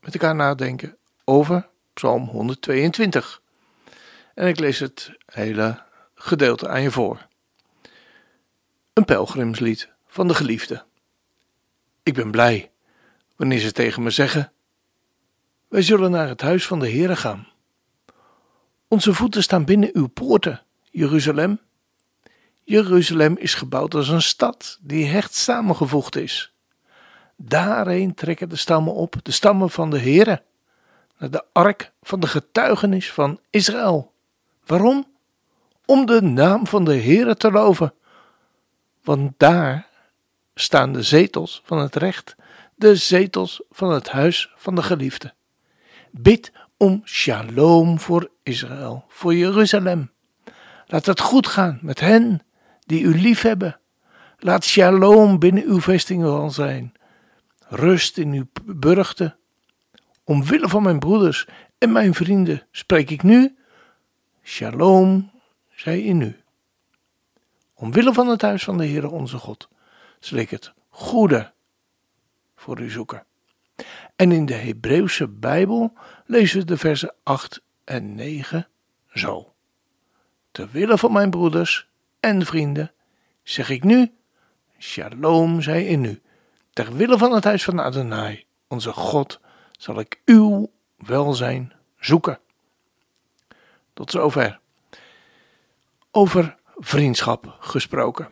met elkaar nadenken over Psalm 122. En ik lees het hele gedeelte aan je voor. Een pelgrimslied van de geliefde. Ik ben blij wanneer ze tegen me zeggen: Wij zullen naar het huis van de Heere gaan. Onze voeten staan binnen uw poorten, Jeruzalem. Jeruzalem is gebouwd als een stad die hecht samengevoegd is. Daarheen trekken de stammen op, de stammen van de Heere, naar de ark van de getuigenis van Israël. Waarom? Om de naam van de Heere te loven. Want daar staan de zetels van het recht, de zetels van het huis van de geliefde. Bid om shalom voor Israël, voor Jeruzalem. Laat het goed gaan met hen die u liefhebben. Laat shalom binnen uw vestingwal zijn. Rust in uw burchten. Omwille van mijn broeders en mijn vrienden spreek ik nu. Shalom zij in u. Omwille van het huis van de Heere onze God zal ik het goede voor u zoeken. En in de Hebreeuwse Bijbel lezen we de versen 8 en 9 zo. Ter wille van mijn broeders en vrienden zeg ik nu, shalom zij in u. Ter wille van het huis van Adonai, onze God, zal ik uw welzijn zoeken. Tot zover. Over vriendschap gesproken.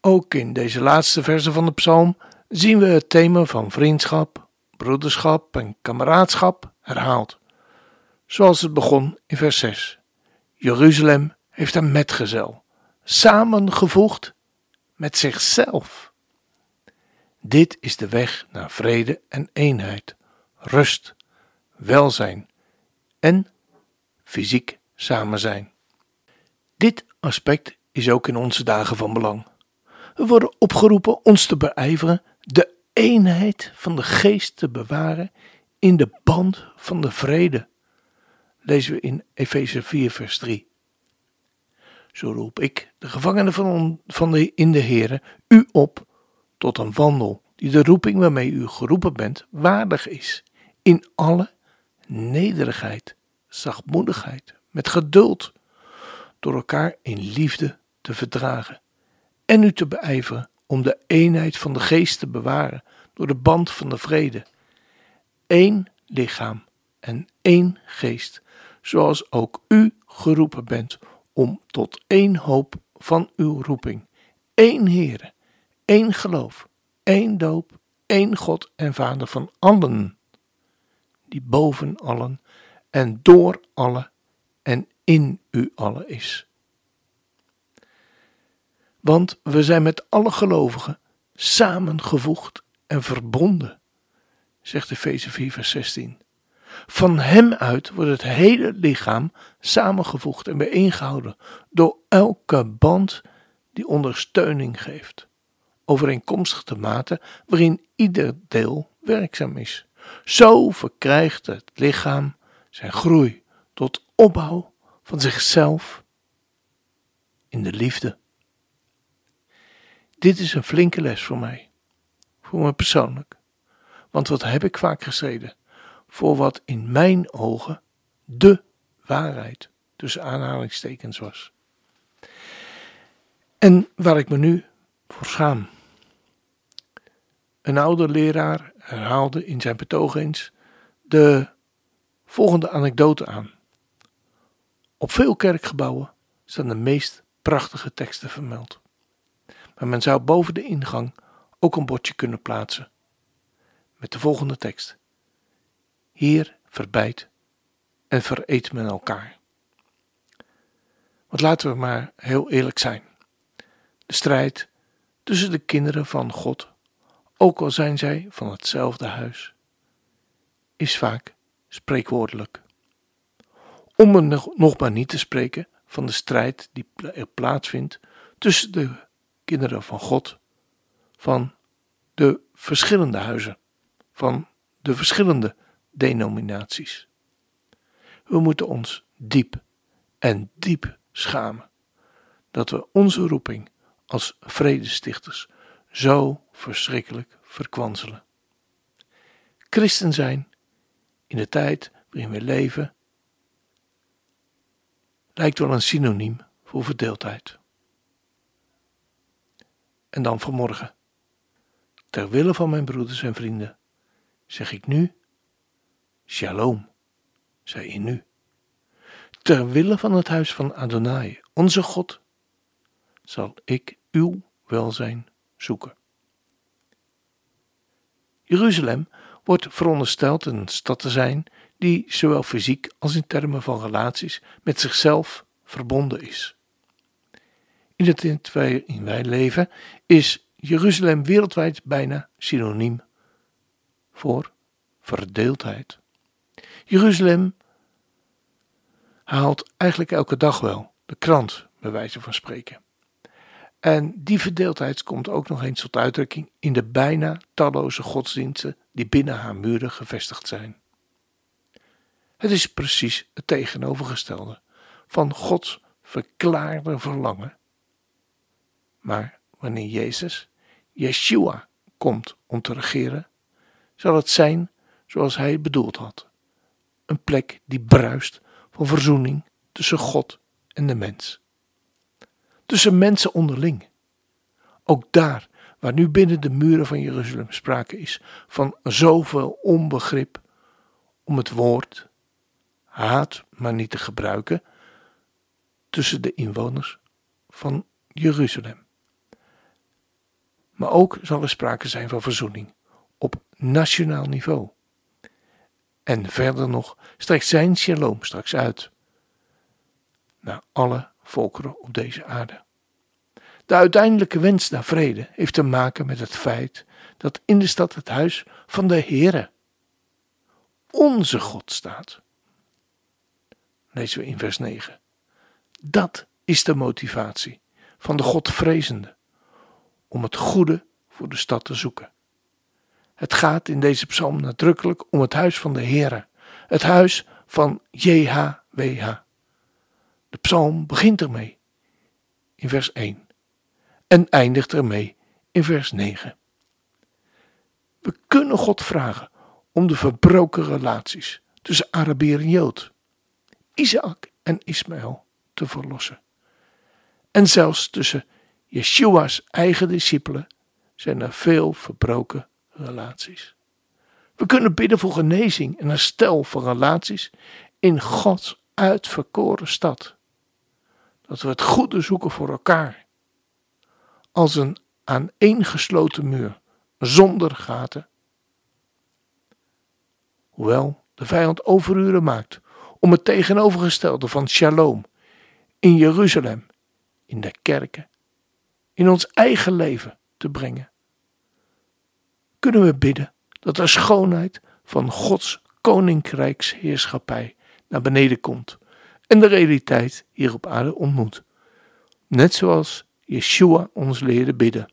Ook in deze laatste verse van de psalm zien we het thema van vriendschap, broederschap en kameraadschap herhaald. Zoals het begon in vers 6. Jeruzalem heeft een metgezel, samengevoegd met zichzelf. Dit is de weg naar vrede en eenheid, rust, welzijn en fysiek samen zijn. Dit aspect is ook in onze dagen van belang. We worden opgeroepen ons te beijveren de eenheid van de geest te bewaren in de band van de vrede. Lezen we in Efeze 4, vers 3. Zo roep ik, de gevangene van, van de, in de Here, u op tot een wandel die de roeping waarmee u geroepen bent waardig is, in alle nederigheid, zachtmoedigheid, met geduld, door elkaar in liefde te verdragen en u te beijveren om de eenheid van de geest te bewaren door de band van de vrede. Eén lichaam en één geest, zoals ook u geroepen bent om tot één hoop van uw roeping, één Heere, één geloof, één doop, één God en Vader van allen, die boven allen en door allen en in u allen is. Want we zijn met alle gelovigen samengevoegd en verbonden, zegt Efeze 4 vers 16. Van hem uit wordt het hele lichaam samengevoegd en bijeengehouden door elke band die ondersteuning geeft, overeenkomstig de mate waarin ieder deel werkzaam is. Zo verkrijgt het lichaam zijn groei tot opbouw van zichzelf in de liefde. Dit is een flinke les voor mij, voor me persoonlijk. Want wat heb ik vaak gestreden? Voor wat in mijn ogen de waarheid tussen aanhalingstekens was. En waar ik me nu voor schaam. Een oude leraar herhaalde in zijn betoog eens de volgende anekdote aan. Op veel kerkgebouwen staan de meest prachtige teksten vermeld maar men zou boven de ingang ook een bordje kunnen plaatsen. Met de volgende tekst: Hier verbijt en vereet men elkaar. Want laten we maar heel eerlijk zijn. De strijd tussen de kinderen van God, ook al zijn zij van hetzelfde huis, is vaak spreekwoordelijk. Om er nog maar niet te spreken van de strijd die er plaatsvindt tussen de kinderen van God, van de verschillende huizen, van de verschillende denominaties. We moeten ons diep en diep schamen dat we onze roeping als vredestichters zo verschrikkelijk verkwanselen. Christen zijn in de tijd waarin we leven lijkt wel een synoniem voor verdeeldheid. En dan vanmorgen, ter wille van mijn broeders en vrienden, zeg ik nu: Shalom, zij in nu. Ter wille van het huis van Adonai, onze God, zal ik uw welzijn zoeken. Jeruzalem wordt verondersteld een stad te zijn die zowel fysiek als in termen van relaties met zichzelf verbonden is. In de tijd waarin wij leven is Jeruzalem wereldwijd bijna synoniem voor verdeeldheid. Jeruzalem haalt eigenlijk elke dag wel de krant, bij wijze van spreken. En die verdeeldheid komt ook nog eens tot uitdrukking in de bijna talloze godsdiensten die binnen haar muren gevestigd zijn. Het is precies het tegenovergestelde van Gods verklaarde verlangen. Maar wanneer Jezus, Yeshua, komt om te regeren, zal het zijn zoals hij bedoeld had: een plek die bruist van verzoening tussen God en de mens. Tussen mensen onderling. Ook daar, waar nu binnen de muren van Jeruzalem sprake is van zoveel onbegrip om het woord, haat maar niet te gebruiken, tussen de inwoners van Jeruzalem. Maar ook zal er sprake zijn van verzoening op nationaal niveau. En verder nog strekt zijn shalom straks uit naar alle volkeren op deze aarde. De uiteindelijke wens naar vrede heeft te maken met het feit dat in de stad het huis van de Heere, onze God, staat. Lezen we in vers 9. Dat is de motivatie van de Godvrezende om het goede voor de stad te zoeken. Het gaat in deze psalm nadrukkelijk om het huis van de Heere, het huis van JHWH. De psalm begint ermee in vers 1 en eindigt ermee in vers 9. We kunnen God vragen om de verbroken relaties tussen Arabier en Jood, Isaac en Ismaël te verlossen. En zelfs tussen Yeshua's eigen discipelen zijn er veel verbroken relaties. We kunnen bidden voor genezing en herstel van relaties in Gods uitverkoren stad. Dat we het goede zoeken voor elkaar. Als een aaneengesloten muur, zonder gaten. Hoewel de vijand overuren maakt om het tegenovergestelde van shalom in Jeruzalem, in de kerken, in ons eigen leven te brengen. Kunnen we bidden dat de schoonheid van Gods koninkrijksheerschappij naar beneden komt en de realiteit hier op aarde ontmoet. Net zoals Yeshua ons leerde bidden.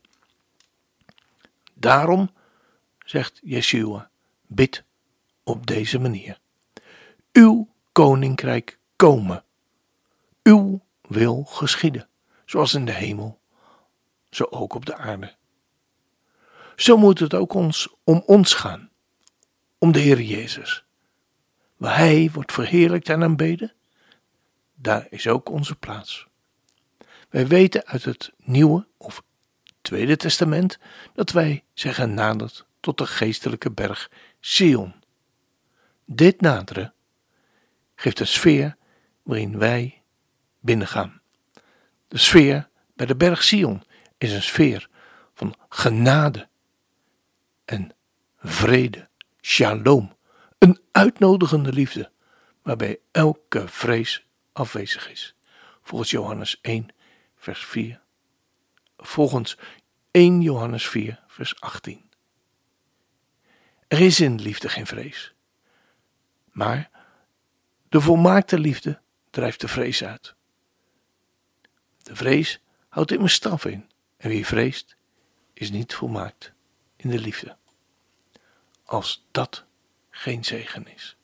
Daarom, zegt Yeshua, bid op deze manier. Uw koninkrijk komen uw wil geschieden, zoals in de hemel, zo ook op de aarde. Zo moet het ook ons om ons gaan, om de Heer Jezus. Waar Hij wordt verheerlijkt en aanbeden, daar is ook onze plaats. Wij weten uit het Nieuwe of Tweede Testament dat wij zijn genaderd tot de geestelijke berg Sion. Dit naderen geeft een sfeer waarin wij binnengaan. De sfeer bij de berg Sion is een sfeer van genade en vrede, shalom, een uitnodigende liefde, waarbij elke vrees afwezig is. Volgens Johannes 1, vers 4. Volgens 1 Johannes 4, vers 18. Er is in liefde geen vrees, Maar de volmaakte liefde drijft de vrees uit. De vrees houdt immers straf in. En wie vreest, is niet volmaakt in de liefde. Als dat geen zegen is.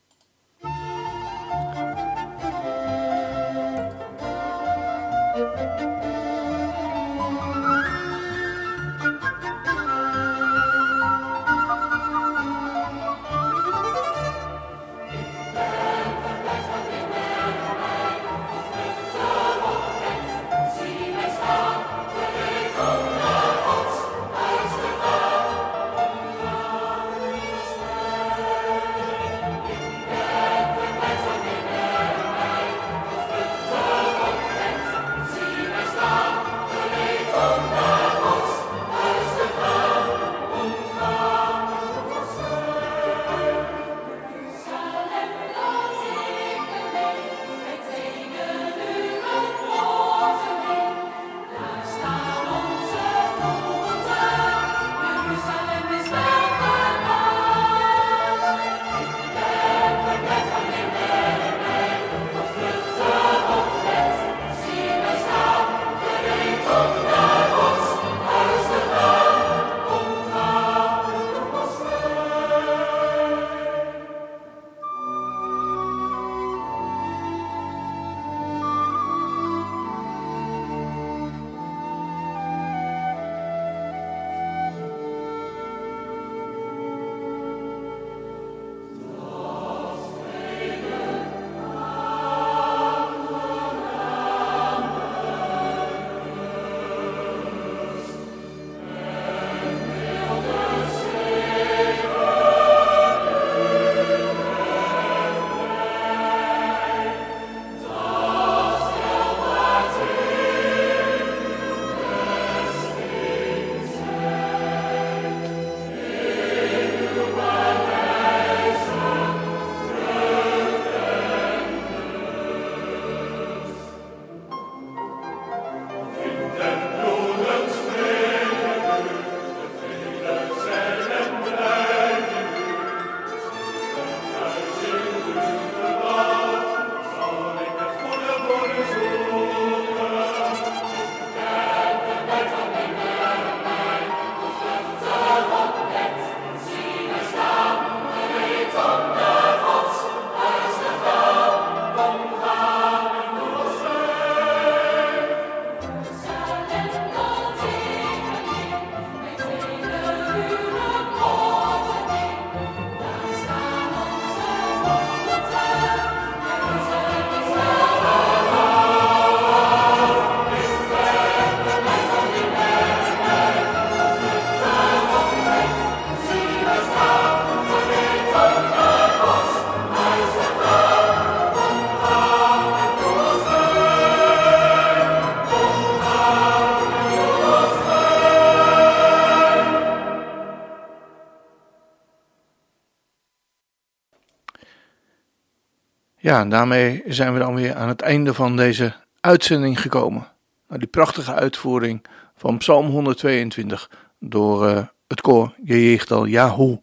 Ja, daarmee zijn we dan weer aan het einde van deze uitzending gekomen. Die prachtige uitvoering van Psalm 122 door uh, het koor Jeegdal Yahoo.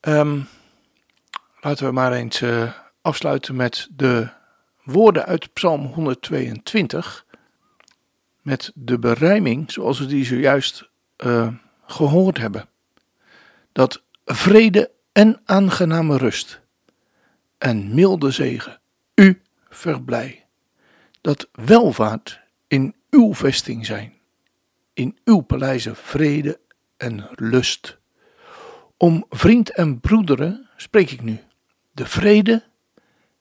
Um, laten we maar eens uh, afsluiten met de woorden uit Psalm 122. Met de berijming zoals we die zojuist uh, gehoord hebben. Dat vrede en aangename rust en milde zegen u verblij. Dat welvaart in uw vesting zijn, in uw paleizen vrede en lust. Om vriend en broederen spreek ik nu. De vrede,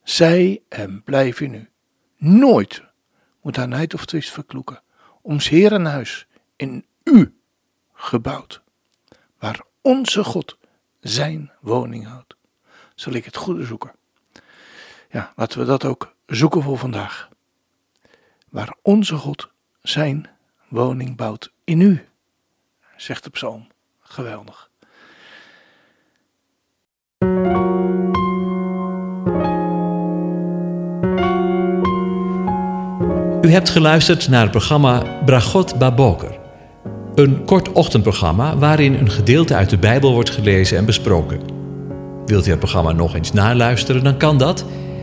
zij en blijf in u. Nooit moet haar nijd of twist verkloeken. Ons herenhuis in u gebouwd, waar onze God zijn woning houdt. Zal ik het goede zoeken ja, laten we dat ook zoeken voor vandaag. Waar onze God zijn woning bouwt in u, zegt de psalm. Geweldig. U hebt geluisterd naar het programma Bragot Baboker. Een kort ochtendprogramma waarin een gedeelte uit de Bijbel wordt gelezen en besproken. Wilt u het programma nog eens naluisteren, dan kan dat.